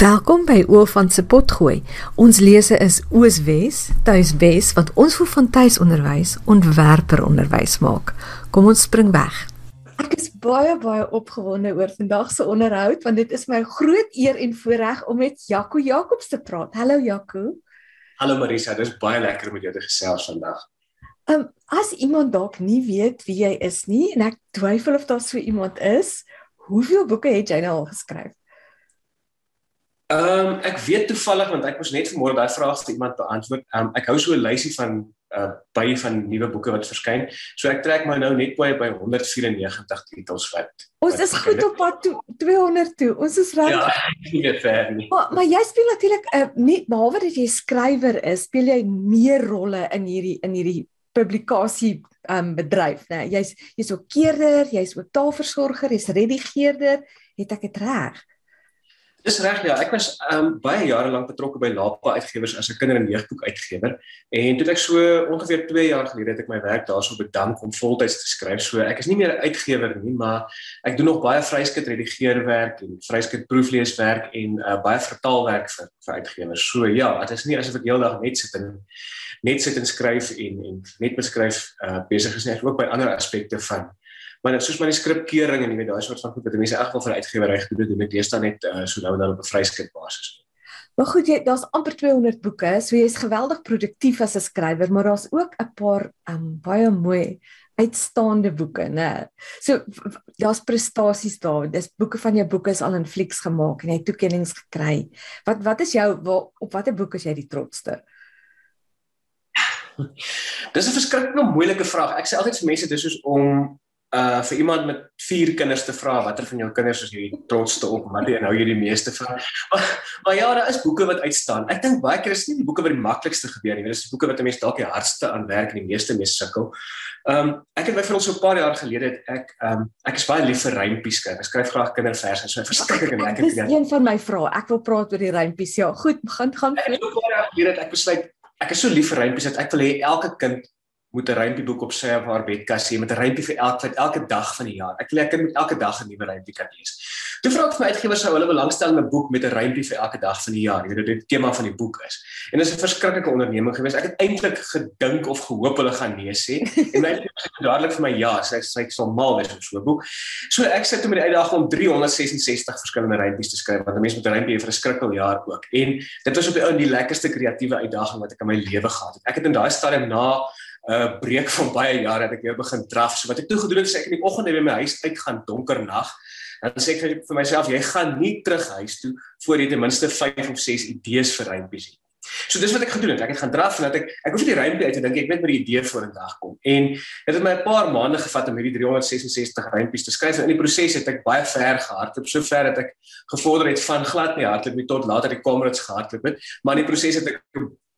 Welkom by Oofan se potgooi. Ons lese is Ooswes, Tuiswes wat ons vir van tuisonderwys ontwerper onderwys maak. Kom ons spring weg. Ek is baie baie opgewonde oor vandag se onderhoud want dit is my groot eer en voorreg om met Jaco Jacobs te praat. Hallo Jaco. Hallo Marisa, dit is baie lekker om met jou te gesels vandag. Ehm um, as iemand dalk nie weet wie jy is nie en ek twyfel of daar so iemand is, hoeveel boeke het jy nou al geskryf? Ehm um, ek weet toevallig want ek moes net vanmôre daai vraag vir iemand beantwoord. Ehm um, ek hou so 'n lysie van uh baie van nuwe boeke wat verskyn. So ek trek my nou net by 194 titels wat. Ons wat is goed op pad toe 200 toe. Ons is reg. Ja, nie meer ver nie. Maar, maar jy speel natuurlik 'n uh, nie behalwe dat jy skrywer is, speel jy meer rolle in hierdie in hierdie publikasie um bedryf, né? Jy's jy's ook keerder, jy's ook taalversorger, jy's redigeerder, het ek dit reg? Dis reg ja, ek was um baie jare lank betrokke by Lapa Uitgewers as 'n kinder- en jeugboek uitgewer en toe ek so ongeveer 2 jaar gelede het ek my werk daarso bedank om voltyds te skryf. So ek is nie meer 'n uitgewer nie, maar ek doen nog baie vryskut redigeerwerk en vryskut proefleeswerk en uh, baie vertaalwerk vir vir uitgewers. So ja, dit is nie asof ek heeldag net sit en net sit en skryf en en net beskryf uh, besig is nie, ek ook by ander aspekte van maar net soos my skripkeuring en jy weet daai soort van goed wat mense regtig vir uitgewer reg gedoen doen ek deesdae net uh, so nou en dan op 'n vryskut basis. Maar goed, jy daar's amper 200 boeke, so jy's geweldig produktief as 'n skrywer, maar daar's ook 'n paar um, baie mooi uitstaande boeke, né? So daar's prestasies daar. Dis boeke van jou boeke is al in flieks gemaak en jy het toekenninge gekry. Wat wat is jou waar, op watter boek is jy die trotste? Dis 'n verskriklik moeilike vraag. Ek sê altyd vir mense dis soos om uh vir iemand met vier kinders te vra watter van jou kinders is jy trotste op wat jy nou hierdie meeste van maar, maar ja daar is boeke wat uitstaan. Ek dink baie keer is nie die boeke wat die maklikste gebeur nie dis die boeke wat 'n mens dalk die hardste aan werk en die meeste mee sukkel. Um ek het byvoorbeeld so 'n paar jaar gelede het ek um ek is baie lief vir rympies skryf ek skryf graag kinderverse so verskriklik en lekker dis een van my vrae. Ek wil praat oor die rympies. Ja goed gaan gaan ek het 'n paar jaar gelede ek besluit ek is so lief vir rympies dat ek wil hê elke kind moet 'n rympieboek op sy of haar bedkas hê met 'n rympie vir elke vir elke dag van die jaar. Ek lekker met elke dag 'n nuwe rympie kan lees. Toe vra ek vir my uitgewer sou hulle belangstel in 'n boek met 'n rympie vir elke dag van die jaar. Jy weet dit tema van die boek is. En dit is 'n verskriklike onderneming geweest. Ek het eintlik gedink of gehoop hulle gaan nee sê. En my het dadelik vir my ja, sy sê ek sal mal wees om so 'n boek. So ek sit toe met die uitdaging om 366 verskillende rympies te skryf want 'n mens moet 'n rympie vir 'n skrikkel jaar ook. En dit was op die ou die lekkerste kreatiewe uitdaging wat ek in my lewe gehad het. Ek het in daai stadium na uh, breek van baie jare het ek weer begin draf. So wat ek toe gedoen het, is ek in die oggend by my huis uitgaan donker nag. Dan sê ek vir, myself, jy gaan nie terug huis toe voor jy ten minste 5 of 6 idees vir rympies het. So dis wat ek gedoen het. Ek het gaan draf en dat ek ek hoef nie die rympie uit te dink, ek net met die idee voor 'n dag kom. En dit het my 'n paar maande gevat om hierdie 366 rympies te skryf. En in die proses het ek baie ver gehardloop, so ver dat ek gevorder het van glad nie hardloop nie tot later die kamerits gehardloop het. Maar in die proses het ek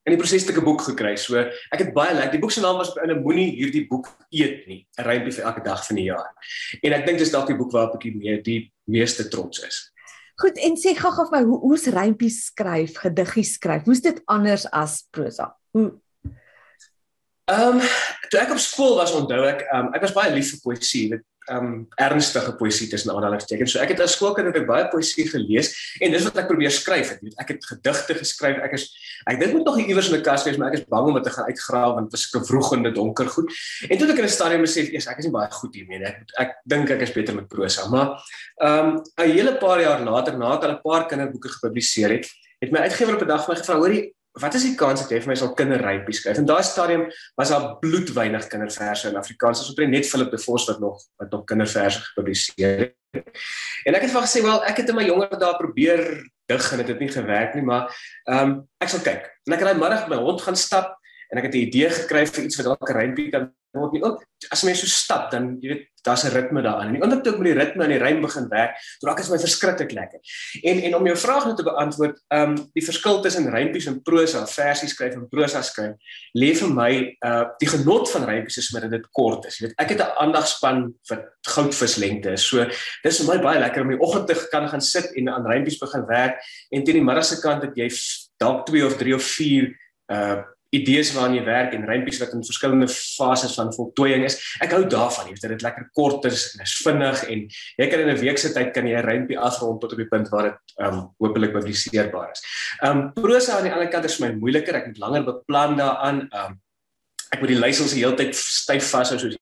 in die proses te 'n boek gekry. So ek het baie lekker. Die boek se naam was in 'n moenie hierdie boek eet nie. 'n Rympie vir elke dag van die jaar. En ek dink dis dalk die boek waarop ek die, mee, die meeste trots is. Goed, en sê gou-gou vir my, hoe hoe's rympies skryf, gediggies skryf? Hoe's dit anders as prosa? Hoe Ehm, um, toe ek op skool was, onthou ek, ehm um, ek was baie lief vir poësie. Dit um ernstige poësie tussen aanhalingstekens. So ek het as skoolkind het ek baie poësie gelees en dis wat ek probeer skryf het. Ek het gedigte geskryf. Ek is ek dink moet nog iewers in 'n kas wees, maar ek is bang om dit te gaan uitgrawe want dit is vroeg in die donker goed. En toe ek in 'n stadium besef, eers ek is nie baie goed hiermee nie. Ek ek dink ek is beter met prosa, maar um 'n hele paar jaar later, nadat ek al 'n paar kinderboeke gepubliseer het, het my uitgewer op 'n dag my gevra, "Hoorie, wat is die kans dat jy vir my sal kinderrypies skryf? In daai stadium was daar bloedwynig kinderverse in Afrikaans. Ons het net Philip de Vos wat nog wat nog kinderverse gepubliseer het. En ek het vir gesê, "Wel, ek het in my jonger dae probeer dig en dit het nie gewerk nie, maar ehm um, ek sal kyk." En ek het daai middag met my hond gaan stap en ek het 'n idee gekry vir iets wat dalk 'n rympie kan word nie. Ook as mens so stap, dan jy weet, daar's 'n ritme daarin. En die oomblik toe ek met die ritme en die rym begin werk, toe raak dit my verskriklik lekker. En en om jou vraag nou te beantwoord, ehm um, die verskil tussen rympies en prosa, versie skryf en prosa skryf, lê vir my uh die genot van rympies is met dit kort is. Jy weet, ek het 'n aandagspan vir goudvislengte. So dis vir my baie lekker om die oggend te kan gaan sit en aan rympies begin werk en teen die middag se kant dat jy dalk 2 of 3 of 4 uh idees waaraan jy werk en rympies wat in verskillende fases van voltooiing is. Ek hou daarvan, jy weet dit lekker kort is en is vinnig en jy kan in 'n week se tyd kan jy 'n rympie afrond tot op die punt waar dit ehm um, hopelik publiseerbaar is. Ehm um, prosa aan die ander kant is vir my moeiliker. Ek moet langer beplan daaraan. Ehm um, ek moet die leiersels die hele tyd styf vashou soos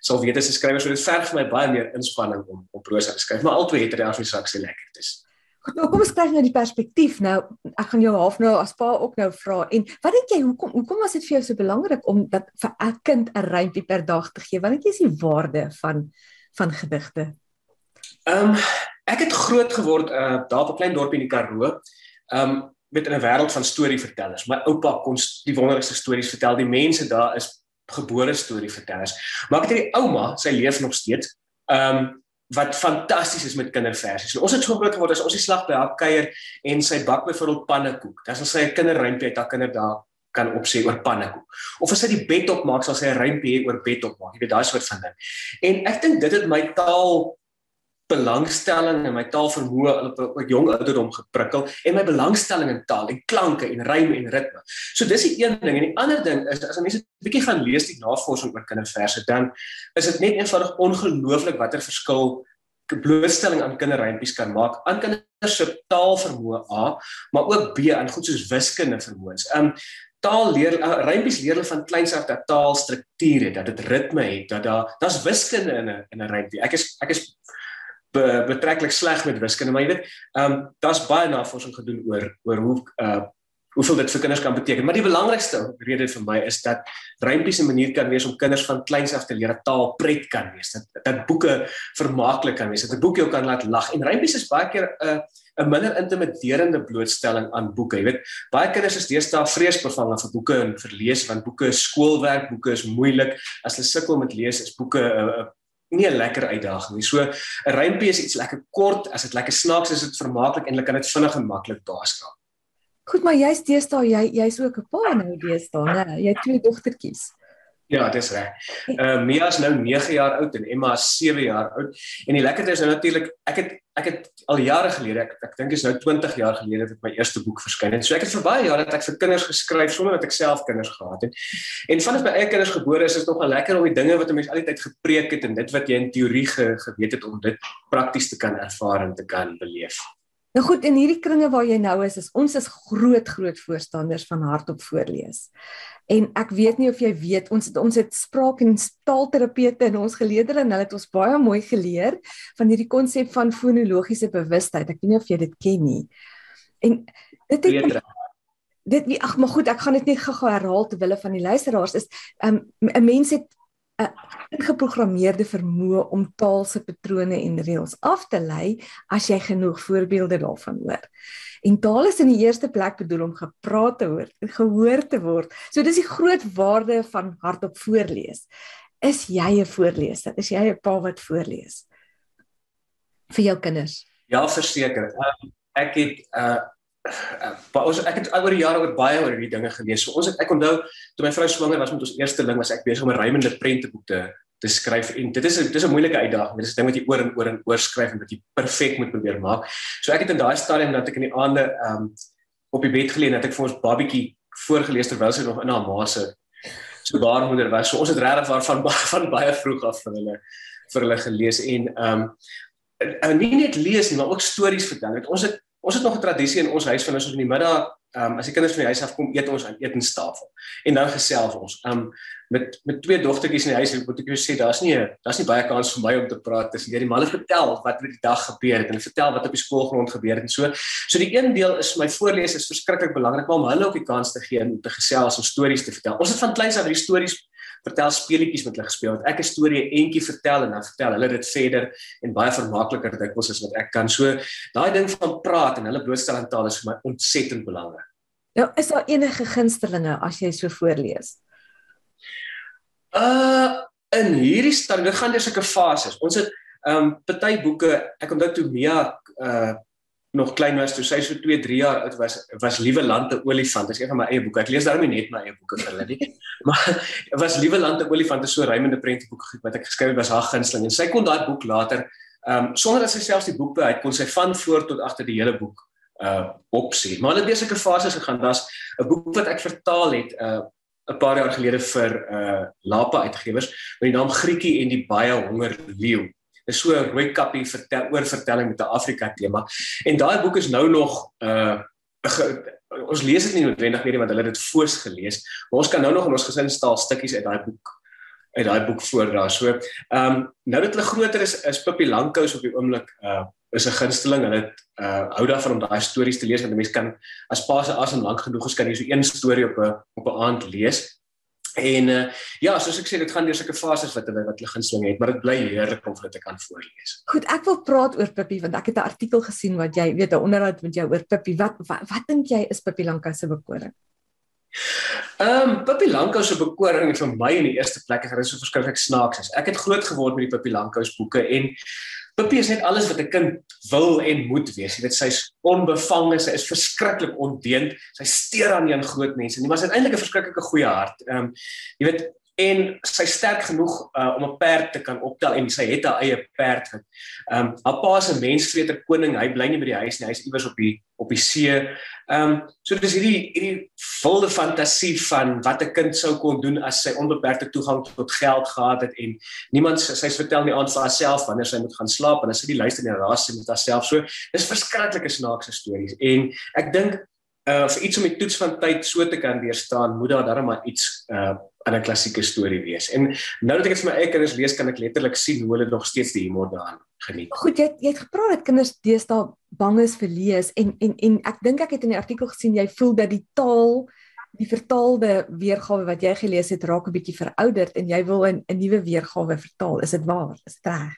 sou weet as 'n skrywer so dit verg vir my baie meer inspanning om om prosa te skryf, maar albei het regtig so saks lekker dis. Nou kom ons kyk na die perspektief. Nou, ek gaan jou half nou as pa ook nou vra. En wat dink jy hoekom hoekom was dit vir jou so belangrik om dat vir 'n kind 'n rympie per dag te gee? Wat dink jy is die waarde van van gedigte? Ehm um, ek het groot geword uh, daar op 'n klein dorpie in die Karoo. Ehm um, met 'n wêreld van storievertellers. My oupa kon die wonderlikste stories vertel. Die mense daar is gebore storievertellers. Maar ek het hierdie ouma, sy leef nog steeds. Ehm um, wat fantasties is met kinderversies. Nou, ons het so groot geword as ons die slag by haar kuier en sy bak byvoorbeeld pannekoek. Dan sal sy 'n kinderrympie uit haar kinder daar kan opsê oor pannekoek. Of as sy die bed opmaak, sal sy 'n rympie oor bed opmaak. Jy weet daai soort van ding. En ek dink dit het my taal belangstelling en my taalvermoë op 'n jong ouderdom geprikkel en my belangstelling in taal en klanke en ryme en ritme. So dis die een ding en die ander ding is as mense 'n bietjie gaan lees die navorsing oor kinderverse dan is dit net eenvoudig ongelooflik watter verskil blootstelling aan kinderrympies kan maak aan kinders se taalvermoë A, maar ook B aan goed soos wiskunde vermoëns. Um taal leer uh, rympies leer hulle van kleins af dat taal struktuur het, dat dit ritme het, dat daar daar's wiskunde in 'n in 'n rympie. Ek is ek is be, betreklik sleg met wiskunde, maar jy weet, ehm um, daar's baie navorsing gedoen oor oor hoe uh hoeveel dit vir kinders kan beteken. Maar die belangrikste rede vir my is dat rympies 'n manier kan wees om kinders van kleins af te leer dat taal pret kan wees. Dat dat boeke vermaaklik kan wees. Dat 'n boek jou kan laat lag. En rympies is baie keer 'n uh, 'n minder intimiderende blootstelling aan boeke. Jy weet, baie kinders is deesdae vreesbevange vir boeke en vir lees want boeke is skoolwerk, boeke is moeilik. As hulle sukkel met lees, is boeke 'n uh, uh, nie 'n lekker uitdaging nie. So 'n rympie is iets lekker kort, as dit lekker snaaks is, is dit vermaaklik en jy kan dit vinnig en maklik baaskraak. Goed, maar jy's deesdae jy jy's ook 'n pa nou deesdae, né? Jy het twee dogtertjies. Ja, dis reg. Ehm uh, Mia is nou 9 jaar oud en Emma is 7 jaar oud. En die lekkerste is nou natuurlik ek het ek het al jare gelede, ek ek dink is nou 20 jaar gelede dat my eerste boek verskyn het. So ek het vir baie jare dat ek vir kinders geskryf sonder dat ek self kinders gehad het. En vanaf my eie kinders gebore is, is dit nogal lekker om die dinge wat 'n mens altyd gepreek het en dit wat jy in teorie ge, geweet het om dit prakties te kan ervaar en te kan beleef. Nou goed, in hierdie kringe waar jy nou is, is ons is groot groot voorstanders van hardop voorlees. En ek weet nie of jy weet, ons het ons het spraak en taalterapeute in ons geleerders en hulle het ons baie mooi geleer van hierdie konsep van fonologiese bewustheid. Ek weet nie of jy dit ken nie. En dit het dit wie ag maar goed, ek gaan dit net gou-gou herhaal ter wille van die luisteraars is um, 'n mens het 'n ingeprogrammeerde vermoë om taalse patrone en reëls af te lei as jy genoeg voorbeelde daarvan hoor. En taal is in die eerste plek bedoel om gepraat te word, gehoor te word. So dis die groot waarde van hardop voorlees. Is jy 'n voorleser? Is jy 'n pa wat voorlees? vir jou kinders? Ja, verseker. Um, ek het uh Maar ons ek het oor die jare oor baie oor hierdie dinge gelees. So ons het ek onthou toe my vrou swanger was met ons eerste ding was ek besig om 'n rymende prenteboek te te skryf en dit is dit is 'n moeilike uitdaging. Dit is 'n ding wat jy oor en oor en oor skryf en wat jy perfek moet probeer maak. So ek het in daai stadium dat ek in die aande um op die bed geleë en dat ek vir ons babietjie voorgeles terwyl sy nog in haar ma se so baarmoeder was. So ons het regtig van van baie vroeg af vir hulle vir hulle gelees en um en nie net lees nie, maar ook stories vertel. Het, ons het ons het nog 'n tradisie in ons huis van ons in die middag Ehm um, as die kinders van die huis af kom, eet ons aan etenstafel. En dan gesels ons. Ehm um, met met twee dogtertjies in die huis, moet ek jou sê, daar's nie daar's nie baie kans vir my om te praat tussen hierdie manne vertel wat met die dag gebeur het en vertel wat op die skoolgrond gebeur het en so. So die een deel is my voorlees is verskriklik belangrik, om hulle ook die kans te gee om te gesels en stories te vertel. Ons het van kleins af hierdie stories vertel speletjies met hulle gespeel. Want ek 'n storie eentjie vertel en dan vertel hulle dit verder en baie vermaakliker dikwels as wat ek kan. So daai ding van praat en hulle blootstel aan taal is vir my ontsettend belangrik. Nou, is daar enige gunstelinge as jy so voorlees? Uh in hierdie stad, dit gaan deur sulke fases. Ons het ehm um, party boeke, ek onthou toe Mia uh nog klein was toe sy so 2, 3 jaar oud was, was Liewe Lande Olifant. Dit is een van my eie boeke. Ek lees daarom net my eie boeke vir hulle nie. Maar was Liewe Lande Olifant is so rymende prentjieboek wat ek geskryf het was haar gunsteling en sy kon daai boek later ehm um, sonder dat sy selfs die boek het kon sy van voor tot agter die hele boek uh opsie. Maar hulle het beslike fases gegaan. Daar's 'n boek wat ek vertaal het uh 'n paar jaar gelede vir uh Lapa uitgewers met die naam Griekie en die baie honger leeu. Dit is so 'n rooi kappie vertel oor vertelling met 'n Afrika tema. En daai boek is nou nog uh ons lees dit nie noodwendig meer want hulle het dit voors gelees, maar ons kan nou nog in ons gesinstaal stukkies uit daai boek uit daai boek voordra. So, ehm um, nou dat hulle groter is, is Pippi Lankhous op die oomblik uh is 'n gunsteling. Hulle uh hou daarvan om daai stories te lees want 'n mens kan as pa se asem lank genoeg is kan jy so een storie op 'n op 'n aand lees. En uh ja, soos ek sê, dit gaan deur sulke fases wat hulle wat hulle gunsteling het, maar dit bly heerlik om dit te kan voorlees. Goed, ek wil praat oor Pippi want ek het 'n artikel gesien wat jy weet 'n onderhoud met jou oor Pippi. Wat wat, wat dink jy is Pippi Lankhous se bekoring? Ehm um, Pippi Lankhous se bekoring vir my in die eerste plek is dat hy so verskriklik snaaks is. Ek het groot geword met die Pippi Lankhous boeke en Pippi is net alles wat 'n kind wil en moet wees. Jy weet sy's onbevange, sy is verskriklik ondeend. Sy steur aan die aan groot mense. Nie maar sy het eintlik 'n verskriklike goeie hart. Ehm um, jy weet en sy sterk genoeg uh, om 'n perd te kan optel en sy het haar eie perd wat ehm um, haar pa se mensvreter koning hy bly nie by die huis nie hy is iewers op die op die see. Ehm um, so dis hierdie hierdie wilde fantasie van wat 'n kind sou kon doen as sy onbeperkte toegang tot geld gehad het en niemand sy's vertel nie aan vir haarself wanneer sy moet gaan slaap en as sy die luister en raas sy met haarself. So dis verskriklike snaakse stories. En ek dink uh vir iets om die toets van tyd so te kan weerstaan moet daar darem maar iets uh in 'n klassieke storie wees. En nou dat ek dit vir my eie kinders lees, kan ek letterlik sien hoe hulle nog steeds die humor daarin geniet. Goed, jy jy het gepraat dat kinders deesdae bang is vir lees en en en ek dink ek het in die artikel gesien jy voel dat die taal die vertaalde weergawe wat jy gelees het raak 'n bietjie verouderd en jy wil 'n 'n nuwe weergawe vertaal. Is dit waar? Is dit reg?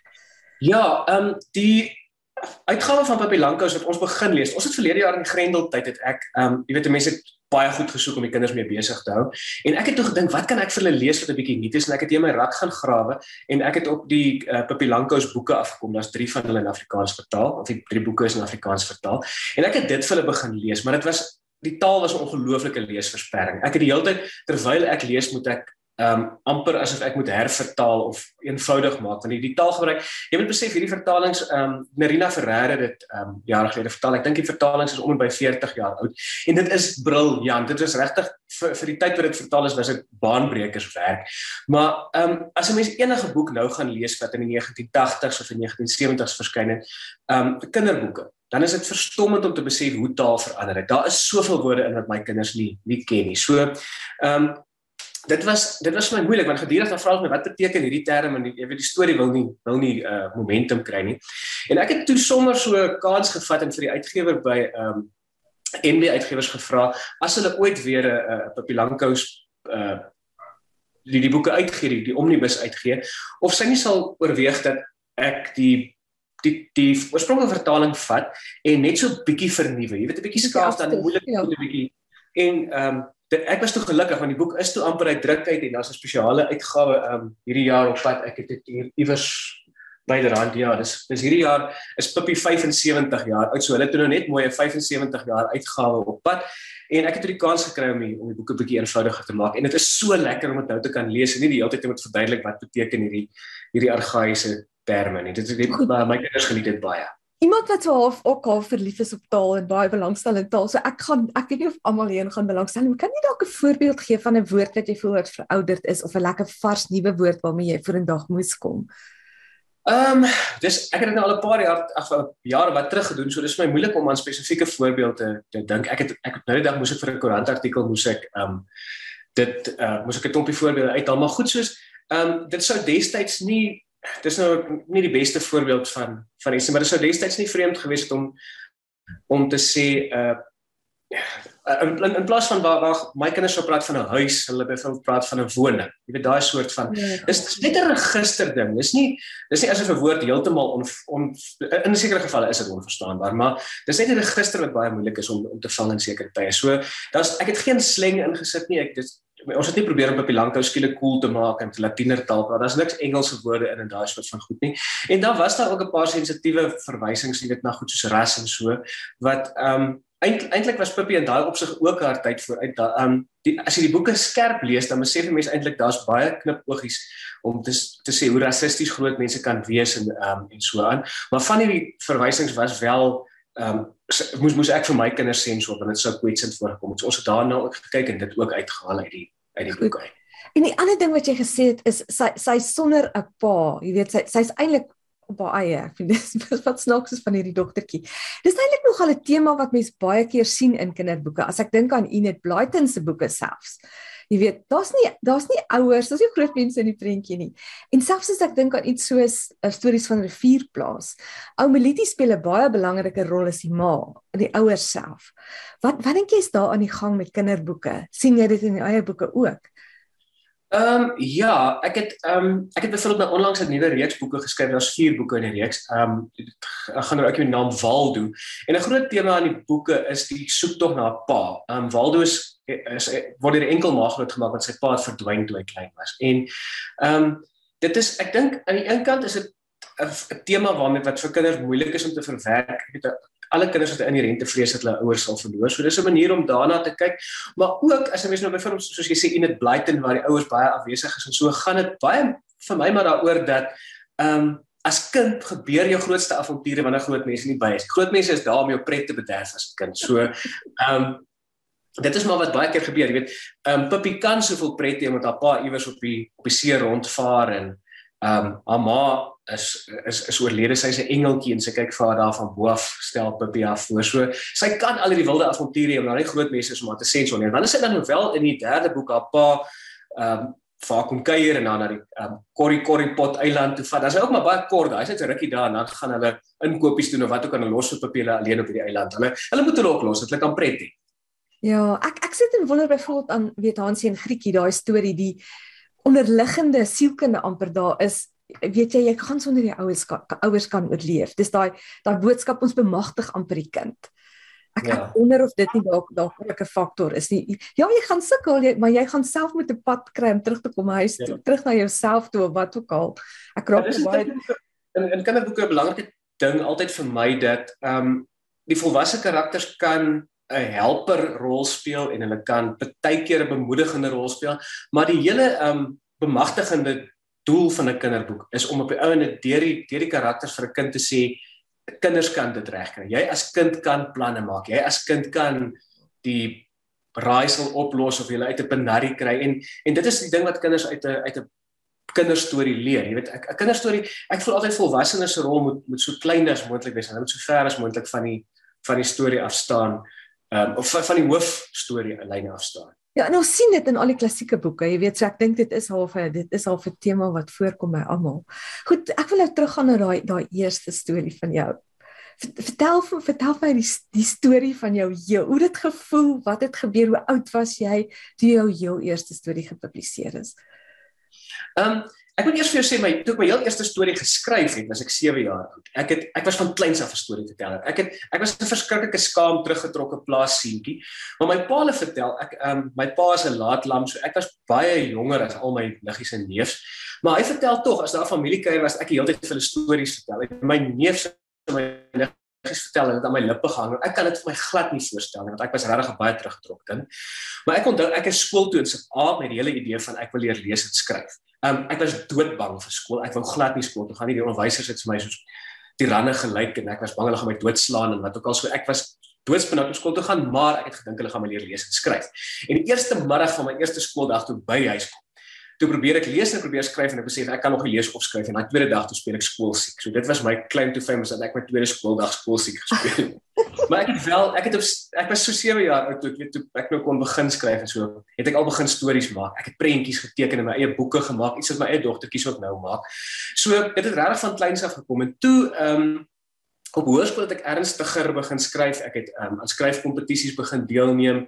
Ja, ehm um, die uitgawe van Pippi Lankhous wat ons begin lees. Ons het verlede jaar in Grendel tyd het ek ehm um, jy weet mense het baie goed gesoek om die kinders mee besig te hou. En ek het toe gedink, wat kan ek vir hulle lees wat 'n bietjie nuut is? En ek het hier my rak gaan grawe en ek het op die uh, Pippi Lankhous boeke afgekom. Daar's 3 van hulle in Afrikaans vertaal, of die drie boeke is in Afrikaans vertaal. En ek het dit vir hulle begin lees, maar dit was die taal was 'n ongelooflike leesversperring. Ek het die hele tyd terwyl ek lees, moet ek um amper asof ek moet hervertaal of eenvoudig maak want die, die taalgebruik jy moet besef hierdie vertalings um Nerina Ferreira dit um jare gelede vertaal. Ek dink die vertalings is om en by 40 jaar oud. En dit is briljant. Dit is regtig vir, vir die tyd wat dit vertaal is was dit baanbrekers werk maar um as 'n mens enige boek nou gaan lees wat in die 1980s of in 1970s verskyn het um kinderboeke dan is dit verstommend om te besef hoe taal verander het. Daar is soveel woorde in wat my kinders nie nie ken nie. So um dit was dit was vir my moeilik want gedurig dan vra hulle my wat beteken hierdie term en jy weet die storie wil nie wil nie uh momentum kry nie. En ek het toe sommer so 'n kans gevat en vir die uitgewer by um NB uitgewers gevra as hulle ooit weer 'n uh, Pippi Lankhous uh die die boeke uitgee, die, die omnibus uitgee of sy nie sal oorweeg dat ek die die die oorspronklike vertaling vat en net so bietjie vernuwe. Jy weet 'n bietjie skaaf dan moeilik 'n ja. bietjie en ehm um, ek was toe gelukkig want die boek is toe amper uit druk uit en daar's 'n spesiale uitgawe um hierdie jaar op pad. Ek het dit hier iewers byderhand ja, dis dis hierdie jaar is Pippi 75 jaar oud. So hulle het nou net mooi 'n 75 jaar uitgawe op pad. En ek het die kans gekry om die, om die boeke bietjie eenvoudiger te maak en dit is so lekker om dit nou te kan lees en nie die hele tyd moet verduidelik wat beteken hierdie hierdie argaïese terme nie. Dit is net my kinders geniet dit baie iemand wat so half ook half verlief is op taal en baie belangstel in taal. So ek gaan ek weet nie of almal hier gaan belangstel nie. Kan jy dalk 'n voorbeeld gee van 'n woord wat jy voel wat verouderd is of 'n lekker vars nuwe woord waarmee jy vorendag moes kom? Ehm, um, dis ek het dit nou al 'n paar jaar ag jare wat terug gedoen, so dis vir my moeilik om aan spesifieke voorbeelde te dink. Ek het ek het nou die dag moes ek vir 'n koerantartikel moes ek ehm um, dit uh moes ek 'n klompie voorbeelde uithaal, maar goed soos ehm um, dit sou destyds nie dis nou nie die beste voorbeeld van van iets maar dit sou destyds nie vreemd gewees het om om te sê uh in, in, in plaas van waar waar my kinders sou praat van 'n huis, hulle byvoorbeeld praat van 'n woning. Jy weet daai soort van ja. dis net 'n register ding. Dis nie dis nie asof 'n woord heeltemal on, on in sekere gevalle is dit onverstaanbaar, maar dis net 'n register wat baie moeilik is om om te vang in sekere tye. So daar's ek het geen slang ingesit nie. Ek dis ons het nie probeer om Pippi Lankhou skielik cool te maak in Latiener taal, maar daar's niks Engelse woorde in en daai soort van goed nie. En dan was daar ook 'n paar sensitiewe verwysings, jy weet na goed soos ras en so wat ehm um, eintlik was Pippi in daai opsig ook haar tyd vooruit. Ehm um, die as jy die boeke skerp lees, dan besef jy mense eintlik daar's baie knipoogies om te te sê hoe rassisties groot mense kan wees en ehm um, en so aan. Maar van hierdie verwysings was wel ehm um, moes moes ek vir my kinders sensor want dit sou kwetsend voorgekom het. So ons het daarna ook gekyk en dit ook uitgehaal uit die uit die boek uit. En die ander ding wat jy gesê het is sy sy sonder 'n pa, jy weet sy sy's eintlik op haar eie. Ek vind dis wat snaaks is van hierdie dogtertjie. Dis eintlik nog al 'n tema wat mens baie keer sien in kinderboeke. As ek dink aan Enid Blyton se boeke selfs. Jy weet, daar's nie daar's nie ouers, daar's nie groot mense in die prentjie nie. En selfs as ek dink aan iets soos uh, stories van Rivierplaas, ou Melitie speel 'n baie belangrike rol as die ma, die ouers self. Wat wat dink jy is daar aan die gang met kinderboeke? sien jy dit in die eie boeke ook? Ehm um, ja, ek het ehm um, ek het byvoorbeeld nou onlangs 'n nuwe reeks boeke geskryf. Daar's vier boeke in die reeks. Ehm um, ek gaan nou ook die naam Waldo. En 'n groot tema aan die boeke is die soektog na 'n pa. Ehm um, Waldo is is word hier enkel maar groot gemaak want sy pa het verdwyn toe hy klein was. En ehm um, dit is ek dink aan die een kant is dit 'n tema waarmee wat vir kinders moeilik is om te verwerk. Ek het alle kinders het 'n inherente vrees dat hulle ouers sal verloor. So dis 'n manier om daarna te kyk. Maar ook as 'n mens nou byvoorbeeld soos jy sê in dit Blyton waar die ouers baie afwesig is en so gaan dit baie vir my maar daaroor dat ehm um, as kind gebeur jou grootste avonture wanneer groot mense nie by is. Groot mense is daar om jou pret te bederf as 'n kind. So ehm um, dit is maar wat baie keer gebeur, jy weet. Ehm um, Pippi kan soveel pret hê met haar pa iewers op die op die see rondvaar en ehm um, haar ma is is is oorlede. Sy's 'n engeltjie en sy kyk vir haar daar van bo af stel Pippi af voor. So sy kan al die wilde avonture hê maar nie groot mense is om te sê so nie dan is dit dan wel in die derde boek haar pa ehm um, vaar kom kuier en dan na die um, Corrie Corrie pot eiland toe vat. Hy ook maar baie kort. Is net 'n rukkie daar en dan gaan hulle inkopies doen of wat ook al los vir Pippi alleen op hierdie eiland. Hulle hulle moet hulle ook los dit kan pret hê Ja, ek ek sit en wonder byvoorbeeld aan weet Hansie en Grietjie daai storie die onderliggende sielkunde amper daar is weet jy jy gaan sonder die ouers ouers kan oorleef. Dis daai daai boodskap ons bemagtig amper die kind. Ek ja. ek wonder of dit nie dalk dalk 'n faktor is nie. Ja, jy gaan sukkel, jy, maar jy gaan self met 'n pad kry om terug te kom huis toe, ja. terug na jouself toe of wat ook al. Ek raak ja, baie in in kinderboeke 'n belangrike ding altyd vir my dat ehm um, die volwasse karakters kan 'n helper rol speel en hulle kan baie keer 'n bemoedigende rol speel, maar die hele um, bemagtigende doel van 'n kinderboek is om op die ou en deur die deur die karakters vir 'n kind te sê kinders kan dit regkry. Jy as kind kan planne maak. Jy as kind kan die raaisel oplos of jy uit 'n penarie kry en en dit is die ding wat kinders uit 'n uit 'n kinderstorie leer. Jy weet 'n kinderstorie, ek voel altyd volwassenes se rol moet moet so klein as moontlik wees. Hulle moet so ver as moontlik van die van die storie af staan. Ehm um, of van, die hoofstorie lyne af staan. Ja, en ons sien dit in al die klassieke boeke. Jy weet, so ek dink dit is half 'n dit is half 'n tema wat voorkom by almal. Goed, ek wil nou teruggaan na daai daai eerste storie van jou. Vertel vertel my die die storie van jou heel. Hoe dit gevoel, wat het gebeur, hoe oud was jy toe jou heel eerste storie gepubliseer is? Ehm um, Ek moet eers vir jou sê my toe ek my heel eerste storie geskryf het, was ek 7 jaar oud. Ek het ek was van kleins af 'n storieverteller. Ek het ek was 'n verskriklike skaam teruggetrokke plaas seentjie. Maar my pa het vertel, ek ehm um, my pa is 'n laat lam, so ek was baie jonger as al my niggies en neefs. Maar hy vertel tog as daar familiekuier was, ek het heeltyd vir hulle stories vertel. En my neefs en my niggies vertel het aan my lippe gehang. Ek kan dit vir my glad nie voorstel nie, want ek was regtig baie teruggetrokke kind. Maar ek onthou ek is skool toe in se aard met die hele idee van ek wil leer lees en skryf. Um ek was doodbang vir skool. Ek wou glad nie skool toe gaan nie. Die onderwysers het vir my soos tiranne gelyk en ek was bang hulle gaan my doodslaan en wat ook al so ek was doodsbenauwd om skool toe gaan, maar ek het gedink hulle gaan my leer lees en skryf. En die eerste middag van my eerste skooldag toe by huis kom, toe probeer ek lees en probeer skryf en ek besef ek kan nog nie lees of skryf en daai tweede dag toe speel ek skoolsiek. So dit was my claim to fame is dat ek my tweede skooldag skoolsiek gespeel het. Maar ek het wel ek het op ek was so 7 jaar oud toe ek weet toe ek nou kon begin skryf en so het ek al begin stories maak. Ek het prentjies geteken en my eie boeke gemaak, iets wat my eie dogtertjies ook nou maak. So dit het regtig van kleins af gekom en toe ehm um, op hoërskool het ek ernstiger begin skryf. Ek het ehm um, aan skryfkompetisies begin deelneem.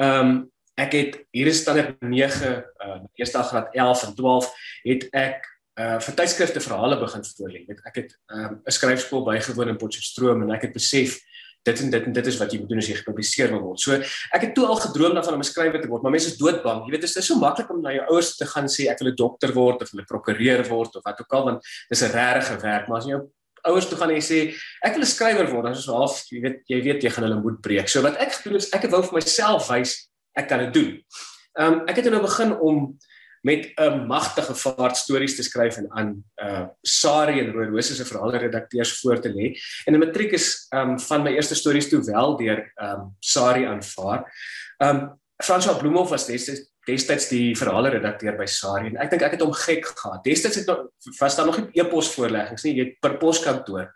Ehm um, ek het hier is standaard 9 uh eerste graad 11 en 12 het ek uh vir tydskrifte verhale begin voorlê. Ek het um, 'n skryfskool bygewoon in Potchefstroom en ek het besef dit en dit en dit is wat jy moet doen as jy gepubliseer wil word. So ek het toe al gedroom daarvan om 'n skrywer te word, maar mense is doodbang. Jy weet dit is so maklik om na jou ouers te gaan sê ek wil 'n dokter word of 'n prokureur word of wat ook al want dis 'n regte werk, maar as jy jou ouers toe gaan en sê ek wil 'n skrywer word, dan is dit half jy weet jy weet jy gaan hulle moed breek. So wat ek gedoen het, ek het wou vir myself wys ek kan dit doen. Ehm um, ek het nou begin om met 'n magtige vaart stories te skryf en aan uh Sari en Rooi Rose se verhale redakteurs voor te lê. En 'n matriek is um van my eerste stories toe wel deur um Sari aanvaar. Um François Bloemhof was destyds destyds die verhale redakteur by Sari en ek dink ek het hom gek gehad. Destyds het nog was daar nog nie e-pos voorleggings nie, jy per poskantoor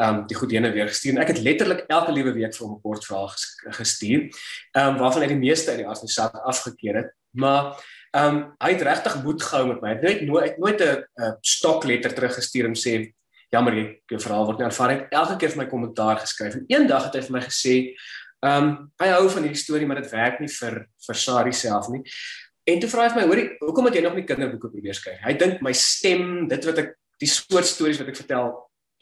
um, die goed heen en weer gestuur en ek het letterlik elke liewe week vir hom 'n kort vraag gestuur. Um, waarvan hy die meeste uit die aard van die saak afgekeur het. Maar ehm um, hy het regtig moed gehou met my. Hy het nooit nooit 'n stokletter teruggestuur en sê jammer jy jou verhaal word nie aanvaar nie. Elke keer vir my kommentaar geskryf en eendag het hy vir my gesê ehm um, hy hou van hierdie storie maar dit werk nie vir vir Sari self nie. En toe vra hy vir my, hoorie, hoekom het jy nog nie kinderboeke probeer skryf? Hy dink my stem, dit wat ek die soort stories wat ek vertel,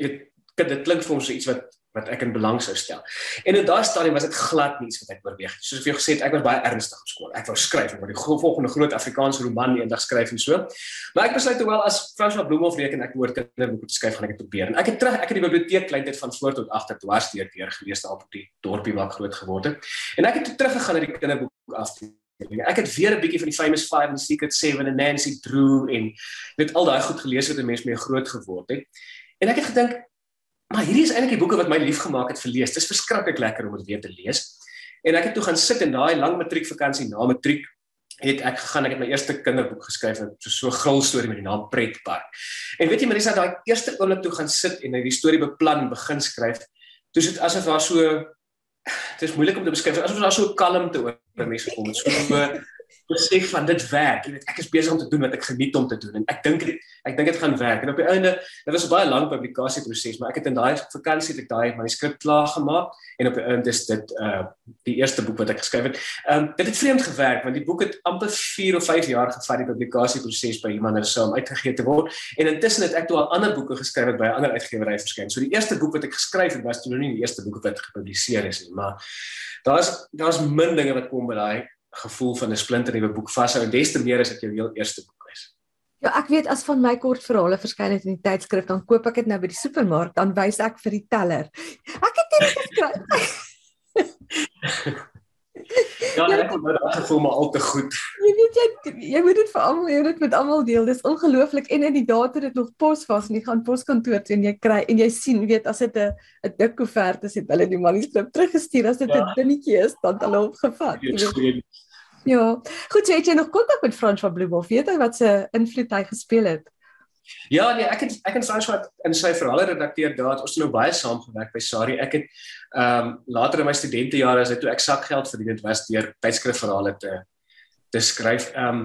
het dit klink vir ons so iets wat wat ek in belang sou stel. En in daai stadium was dit glad nie iets wat ek oorweeg het. Soos ek vir jou gesê het, ek was baie ernstig op skool. Ek wou skryf, wou die volgende groot Afrikaanse roman eendag skryf en so. Maar ek besluit terwyl as François Bloemhof reken ek hoor kinderboeke te skryf gaan ek dit probeer. En ek het terug, ek het die biblioteek kleintyd van voor tot agter dwars deur deur gelees daar op die dorpie waar ek groot geword het. En ek het terug gegaan na die kinderboek af Ek het weer 'n bietjie van die Famous 5 en Secret 7 en Nancy Drew en weet al daai goed gelees wat 'n mens mee groot geword het. En ek het gedink Maar hierdie is eintlik die boeke wat my lief gemaak het vir lees. Dit is verskriklik lekker om dit weer te lees. En ek het toe gaan sit in daai lang matriekvakansie na matriek het ek gegaan ek het my eerste kinderboek geskryf so so gril storie met die naam Pretpark. En weet jy Marisa daai eerste oomblik toe gaan sit en die storie beplan en begin skryf, dis dit asof daar so dit is moeilik om te beskryf asof daar so kalmte oor mense gekom het. So besef van dit werk. Jy weet, ek is besig om te doen wat ek geniet om te doen en ek dink ek dink dit gaan werk. En op die einde, dit was 'n baie lang publikasieproses, maar ek het in daai vakansie het ek daai manuskrip klaar gemaak en op die einde is dit uh die eerste boek wat ek geskryf het. Um, dit het vreemd gewerk want die boek het amper 4 of 5 jaar gevat die publikasieproses by iemand anders om uitgegee te word. En intussen het ek toe al ander boeke geskryf wat by 'n ander uitgewery verskyn. So die eerste boek wat ek geskryf het was toe nog nie die eerste boek wat gepubliseer is nie, maar daar's daar's min dinge wat kom by daai gevoel van 'n splinternuwe boek vashou en des te meer as dit jou heel eerste boek is. Ja, ek weet as van my kortverhale verskyn het in die tydskrif, dan koop ek dit nou by die supermark, dan wys ek vir die teller. Ek het dit geskryf. ja, ek het my gevoel maar al te goed. Jy weet jy jy moet dit vir almal, jy moet dit met almal deel. Dis ongelooflik en in die dae het dit nog pos was en jy gaan poskantoor toe en jy kry en jy sien, weet as dit 'n 'n dik koevert is, het hulle die manuskrip teruggestuur as dit 'n ja. dingetjie is, dan hulle opgevat. Ja. Goed, so het jy nog kontak met Frans van Bloemhof? Weet jy wat se invloed hy gespeel het? Ja, nee, ek het ek en Frans wat in sy verhale redakteur daar het ons nou baie saamgewerk by Sari. Ek het ehm um, later in my studentejare as ek toe ek sakgeld verdien het was deur tydskrifverhale te te skryf. Ehm um,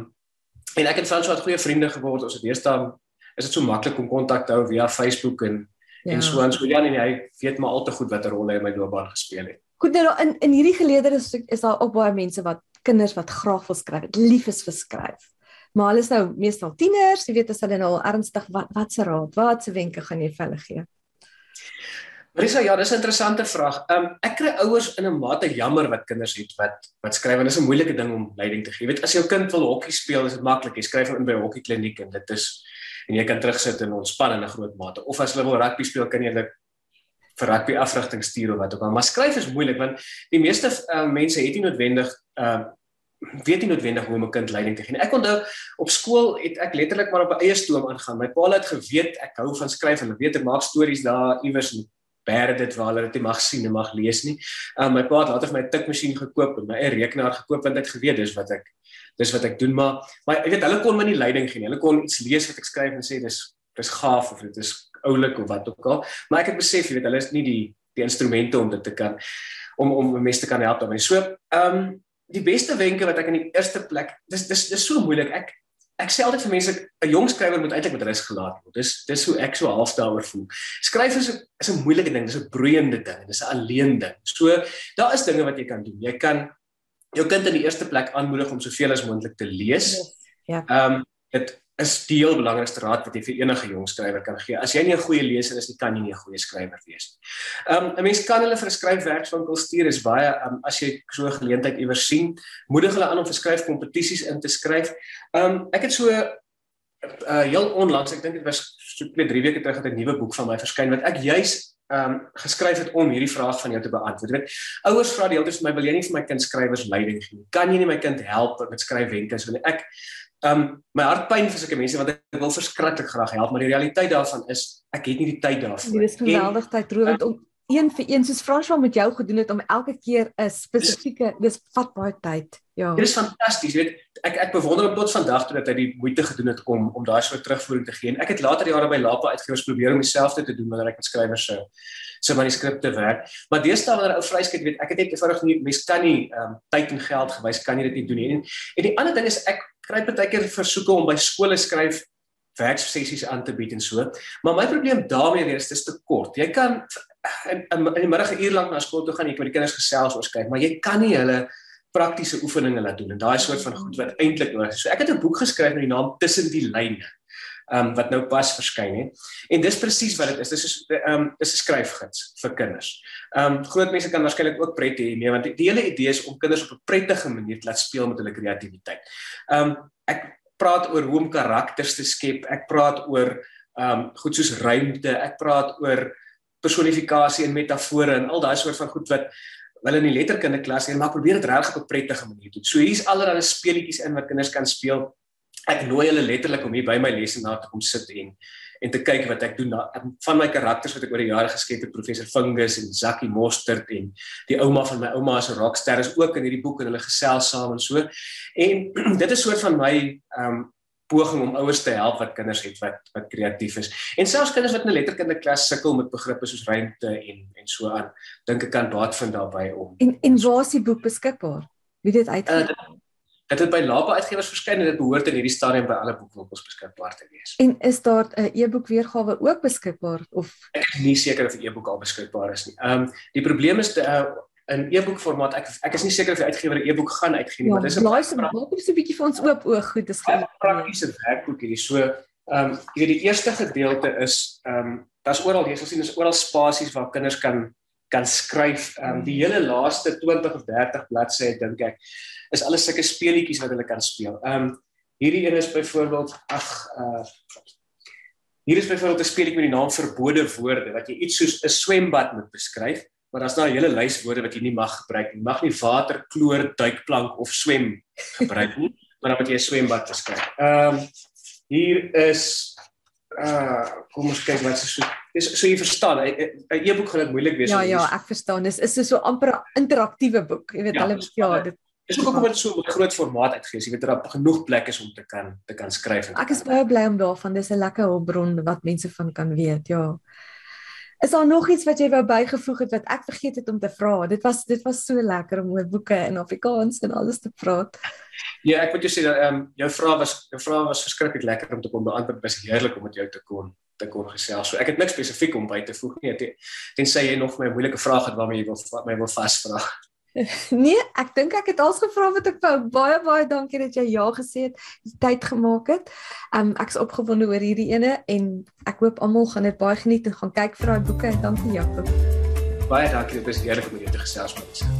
en ek en Frans het goeie vriende geword. Ons het eerstaan is dit so maklik om kontak te hou via Facebook en ja. en so en so ja, nee, hy weet maar al te goed watter rol hy in my loopbaan gespeel het. Goed, nou in in hierdie geleedere is, is daar ook baie mense wat kinders wat graag wil skryf, lief is vir skryf. Maar hulle is nou meestal tieners, jy weet as hulle nou al ernstig wat wat se raad, wat se wenke gaan jy vir hulle gee? Marisa, ja, dis 'n interessante vraag. Um, ek kry ouers in 'n mate jammer wat kinders het wat wat skryf en dis 'n moeilike ding om leiding te gee. Jy weet as jou kind wil hokkie speel, is dit maklik. Jy skryf hom in by 'n hokkiekliniek en dit is en jy kan terugsit en ontspan in 'n groot mate. Of as hulle wil rugby speel, kan jy hulle vir rugby afrigting stuur of wat ook al. Maar skryf is moeilik want die meeste uh, mense het nie noodwendig uh weet nie noodwendig hoe om 'n kind leiding te gee. Ek onthou op skool het ek letterlik maar op 'n eie stoom aangaan. My pa het geweet ek hou van skryf en weet ek maak stories daar iewers in bære dit waar hulle dit nie mag sien en mag lees nie. Um my pa het later vir my 'n tikmasjien gekoop en my eie rekenaar gekoop want ek geweet dis wat ek dis wat ek doen maar maar ek weet hulle kon my nie leiding gee nie. Hulle kon iets lees wat ek skryf en sê dis dis gaaf of dit is oulik of wat ook al. Maar ek het besef jy weet hulle is nie die die instrumente om dit te kan om om mense te kan help daarmee. So um die beste wenke wat ek in die eerste plek dis dis dis so moeilik. Ek ek sê altyd vir mense 'n jong skrywer moet eintlik met rus gelaat word. Dis dis hoe ek so half daaroor voel. Skryf is 'n is 'n moeilike ding, dis 'n broeiende ding, dis 'n alleen ding. So daar is dinge wat jy kan doen. Jy kan jou kind in die eerste plek aanmoedig om soveel as moontlik te lees. Ja. Ehm um, dit is die heel belangrikste raad wat jy vir enige jong skrywer kan gee. As jy nie 'n goeie leser is nie, kan jy nie 'n goeie skrywer wees nie. Um 'n mens kan hulle vir 'n skryfwerkswinkel stuur is baie um, as jy so 'n geleentheid iewers sien, moedig hulle aan om vir skryfkompetisies in te skryf. Um ek het so uh heel onlangs, ek dink dit was so 2-3 weke terug het 'n nuwe boek van my verskyn wat ek juis um geskryf het om hierdie vraag van jou te beantwoord. Weet, ouers vra die hele tyd vir my, wil jy nie vir my kind skrywers leiding gee nie? Kan jy nie my kind help met skryfwenke so? Ek um my hart pyn vir sulke mense want ek wil verskriklik graag help, maar die realiteit daarvan is ek het nie die tyd daarvoor. Dit is geweldig tydrowend om een vir een soos François met jou gedoen het om elke keer 'n spesifieke dis vat baie tyd. Ja. Dit is fantasties, weet ek ek bewonder hom tot vandag toe dat hy die moeite gedoen het om om daai soort terugvoering te gee. En ek het later jare by Lapa uitgewers probeer om dieselfde te doen wanneer ek met skrywers se se manuskripte werk. Maar deesdae wanneer 'n ou vryskryf, weet ek het net eenvoudig nie mens kan nie ehm um, tyd en geld gewys kan jy dit nie doen nie. En, en die ander ding is ek kry baie keer versoeke om by skole skryf werksessies aan te bied en so. Maar my probleem daarmee weer is dit is te kort. Jy kan in, in, in die middag 'n uur lank na skool toe gaan jy met die kinders gesels oor skryf, maar jy kan nie hulle praktiese oefeninge laat doen en daai soort van goed wat eintlik nodig is. So ek het 'n boek geskryf met die naam Tussen die lyne. Um wat nou pas verskyn het. En dis presies wat dit is. Dis is um is 'n skryfgids vir kinders. Um groot mense kan waarskynlik ook pret hê mee want die, hele idee is om kinders op 'n prettige manier te laat speel met hulle kreatiwiteit. Um ek praat oor hoe om karakters te skep. Ek praat oor um goed soos ruimte. Ek praat oor personifikasie en metafore en al daai soort van goed wat hulle in die letterkunde klas leer, maar probeer dit regtig op 'n prettige manier doen. So hier's allerlei speletjies in wat kinders kan speel. Ek nooi hulle letterlik om hier by my lesse na te kom sit en en te kyk wat ek doen van my karakters wat ek oor die jare geskep het, professor Fungus en Zakkie Mostert en die ouma van my ouma 'n rockster is ook in hierdie boek en hulle gesels saam en so. En dit is soort van my ehm um, poging om ouers te help wat kinders het wat wat kreatief is. En selfs kinders wat in 'n letterkunde-klas sukkel met begrippe soos ruimte en en so aan, dink ek kan baat vind daarbey om. En en waar is die boek beskikbaar? Wie dit uitgegee? Uh, dit het by Lapa uitgewers verskyn en dit behoort in hierdie stadium by alle boekwinkels beskikbaar te wees. En is daar 'n e-boek weergawe ook beskikbaar of Ek is nie seker of die e-boek al beskikbaar is nie. Ehm um, die probleem is die uh, in e-boek formaat. Ek ek is nie seker of die uitgewer 'n e-boek gaan uitgee nie, ja, maar dis 'n blaai se maak op so 'n bietjie vir ons oop oog goed. Dis 'n praktiese werkboek hierdie. So, ehm um, jy weet die eerste gedeelte is ehm um, daar's oral jy sal sien is oral spasies waar kinders kan kan skryf. Ehm um, die hele laaste 20 of 30 bladsye dink ek is alles sulke speletjies wat hulle kan speel. Ehm um, hierdie een is byvoorbeeld ag uh Hier is byvoorbeeld 'n speletjie met die naam verbode woorde wat jy iets soos 'n swembad moet beskryf maar daar's nou 'n hele lys woorde wat jy nie mag gebruik nie. Mag nie water, kloor, duikplank of swem gebruik nie, maar dan moet jy 'n swembad beskryf. Ehm um, hier is uh kom ons kyk wat se so dis so jy verstaan 'n e-boek gaan dit moeilik wees Ja ja, ek verstaan. Dis is so so amper 'n interaktiewe boek. Jy weet ja, hulle ja, dit is ook om dit so 'n groot formaat uitgee. Jy weet daar genoeg plek is om te kan te kan skryf. Ek is baie bly om daarvan. Dis 'n lekker hulpbron wat mense van kan weet. Ja. Is daar nog iets wat jy wou bygevoeg het wat ek vergeet het om te vra? Dit was dit was so lekker om oor boeke in Afrikaans en alles te praat. Ja, ek moet jou sê dat ehm um, jou vraag was jou vraag was verskriklik lekker om te kon beantwoord. Dit was heerlik om met jou te kon te kon gesels. So ek het niks spesifiek om by te voeg nie. Tensy jy nog my moeilike vrae het waarmee jy wil my wil vasvra. Nee, ek dink ek het als gevra wat ek wou. Baie baie dankie dat jy ja gesê het, die tyd gemaak het. Um ek's opgewonde oor hierdie ene en ek hoop almal gaan dit baie geniet en gaan kyk vir daai boeke. Dankie Jakob. Baie dankie, dit was heerlik om jou te gesels met.